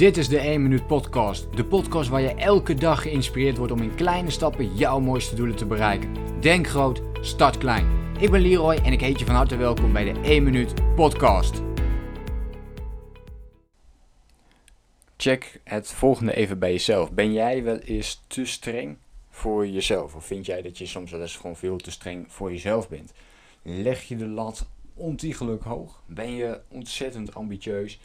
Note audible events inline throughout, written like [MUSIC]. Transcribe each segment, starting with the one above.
Dit is de 1 Minuut Podcast. De podcast waar je elke dag geïnspireerd wordt om in kleine stappen jouw mooiste doelen te bereiken. Denk groot, start klein. Ik ben Leroy en ik heet je van harte welkom bij de 1 Minuut Podcast. Check het volgende even bij jezelf. Ben jij wel eens te streng voor jezelf? Of vind jij dat je soms wel eens gewoon veel te streng voor jezelf bent? Leg je de lat ontiegelijk hoog? Ben je ontzettend ambitieus?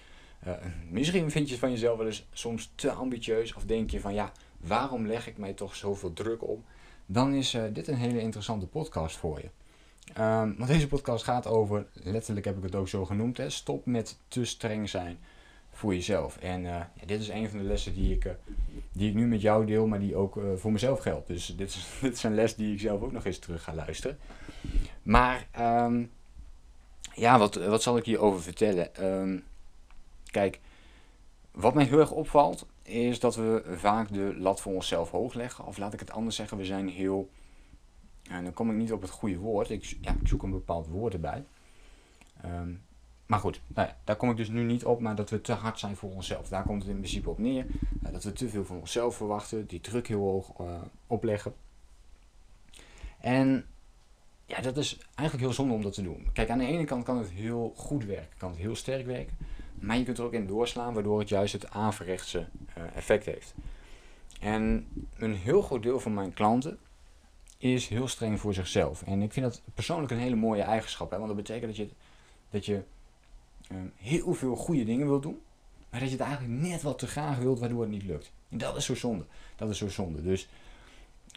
Uh, misschien vind je van jezelf wel eens soms te ambitieus of denk je van ja, waarom leg ik mij toch zoveel druk op? Dan is uh, dit een hele interessante podcast voor je. Um, want deze podcast gaat over, letterlijk heb ik het ook zo genoemd, hè, stop met te streng zijn voor jezelf. En uh, ja, dit is een van de lessen die ik, die ik nu met jou deel, maar die ook voor mezelf geldt. Dus dit is, [LAUGHS] dit is een les die ik zelf ook nog eens terug ga luisteren. Maar um, ja, wat, wat zal ik hierover vertellen? Um, Kijk, wat mij heel erg opvalt, is dat we vaak de lat voor onszelf hoog leggen. Of laat ik het anders zeggen, we zijn heel. En dan kom ik niet op het goede woord. Ik, ja, ik zoek een bepaald woord erbij. Um, maar goed, nou daar kom ik dus nu niet op, maar dat we te hard zijn voor onszelf. Daar komt het in principe op neer. Uh, dat we te veel van onszelf verwachten, die druk heel hoog uh, opleggen. En ja, dat is eigenlijk heel zonde om dat te doen. Kijk, aan de ene kant kan het heel goed werken, kan het heel sterk werken. Maar je kunt er ook in doorslaan, waardoor het juist het averechtse uh, effect heeft. En een heel groot deel van mijn klanten is heel streng voor zichzelf. En ik vind dat persoonlijk een hele mooie eigenschap. Hè? Want dat betekent dat je, dat je uh, heel veel goede dingen wilt doen. Maar dat je het eigenlijk net wat te graag wilt, waardoor het niet lukt. En dat is zo zonde. Dat is zo zonde. Dus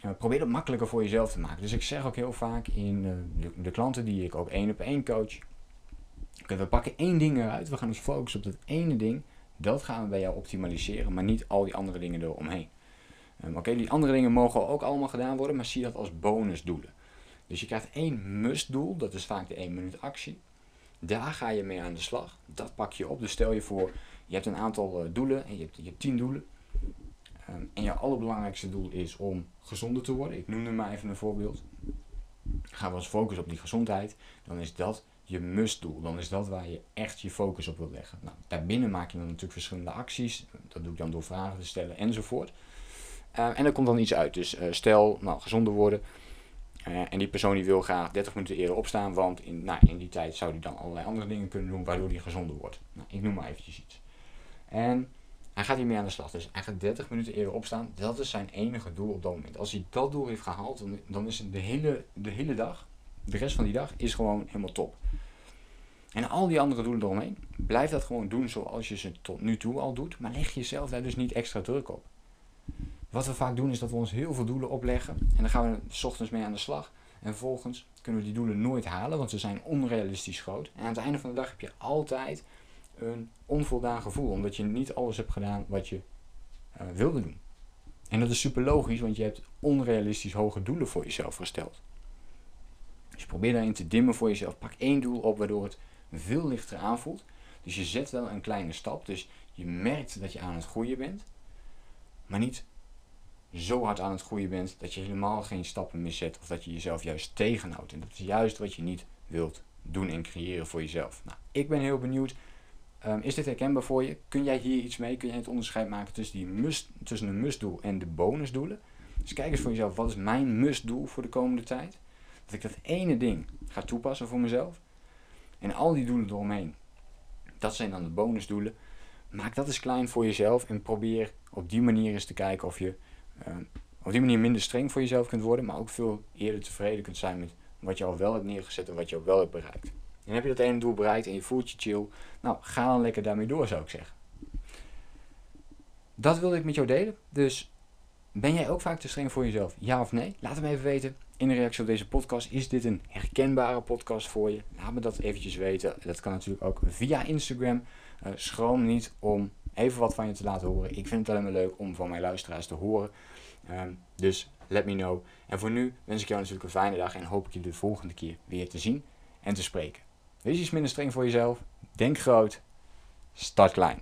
uh, probeer het makkelijker voor jezelf te maken. Dus ik zeg ook heel vaak in de, de klanten die ik ook één op één coach we pakken één ding eruit. We gaan ons focussen op dat ene ding. Dat gaan we bij jou optimaliseren, maar niet al die andere dingen eromheen. Um, Oké, die andere dingen mogen ook allemaal gedaan worden, maar zie dat als bonusdoelen. Dus je krijgt één must-doel, dat is vaak de 1 minuut actie. Daar ga je mee aan de slag. Dat pak je op. Dus stel je voor, je hebt een aantal uh, doelen en je hebt, je hebt 10 doelen. Um, en je allerbelangrijkste doel is om gezonder te worden. Ik noemde maar even een voorbeeld. Gaan we ons focussen op die gezondheid, dan is dat je must-doel. Dan is dat waar je echt je focus op wil leggen. Nou, daarbinnen maak je dan natuurlijk verschillende acties. Dat doe ik dan door vragen te stellen enzovoort. Uh, en er komt dan iets uit. Dus uh, stel, nou, gezonder worden. Uh, en die persoon die wil graag 30 minuten eerder opstaan, want in, nou, in die tijd zou hij dan allerlei andere dingen kunnen doen waardoor hij gezonder wordt. Nou, ik noem maar eventjes iets. En hij gaat hiermee aan de slag. Dus hij gaat 30 minuten eerder opstaan. Dat is zijn enige doel op dat moment. Als hij dat doel heeft gehaald, dan, dan is de hele, de hele dag, de rest van die dag, is gewoon helemaal top. En al die andere doelen eromheen, blijf dat gewoon doen zoals je ze tot nu toe al doet, maar leg jezelf daar dus niet extra druk op. Wat we vaak doen is dat we ons heel veel doelen opleggen en dan gaan we s ochtends mee aan de slag. En vervolgens kunnen we die doelen nooit halen, want ze zijn onrealistisch groot. En aan het einde van de dag heb je altijd een onvoldaan gevoel, omdat je niet alles hebt gedaan wat je uh, wilde doen. En dat is super logisch, want je hebt onrealistisch hoge doelen voor jezelf gesteld. Dus probeer daarin te dimmen voor jezelf. Pak één doel op waardoor het veel lichter aanvoelt. Dus je zet wel een kleine stap. Dus je merkt dat je aan het groeien bent. Maar niet zo hard aan het groeien bent dat je helemaal geen stappen meer zet. Of dat je jezelf juist tegenhoudt. En dat is juist wat je niet wilt doen en creëren voor jezelf. Nou, ik ben heel benieuwd. Um, is dit herkenbaar voor je? Kun jij hier iets mee? Kun jij het onderscheid maken tussen, die must, tussen een must-doel en de bonusdoelen? Dus kijk eens voor jezelf, wat is mijn must-doel voor de komende tijd? Dat ik dat ene ding ga toepassen voor mezelf. En al die doelen eromheen, dat zijn dan de bonusdoelen. Maak dat eens klein voor jezelf en probeer op die manier eens te kijken of je uh, op die manier minder streng voor jezelf kunt worden, maar ook veel eerder tevreden kunt zijn met wat je al wel hebt neergezet en wat je al wel hebt bereikt. En heb je dat ene doel bereikt en je voelt je chill, nou ga dan lekker daarmee door zou ik zeggen. Dat wilde ik met jou delen. Dus ben jij ook vaak te streng voor jezelf? Ja of nee? Laat het me even weten in reactie op deze podcast. Is dit een herkenbare podcast voor je? Laat me dat eventjes weten. Dat kan natuurlijk ook via Instagram. Uh, schroom niet om even wat van je te laten horen. Ik vind het alleen maar leuk om van mijn luisteraars te horen. Um, dus let me know. En voor nu wens ik jou natuurlijk een fijne dag en hoop ik je de volgende keer weer te zien en te spreken. Wees iets minder streng voor jezelf. Denk groot. Start klein.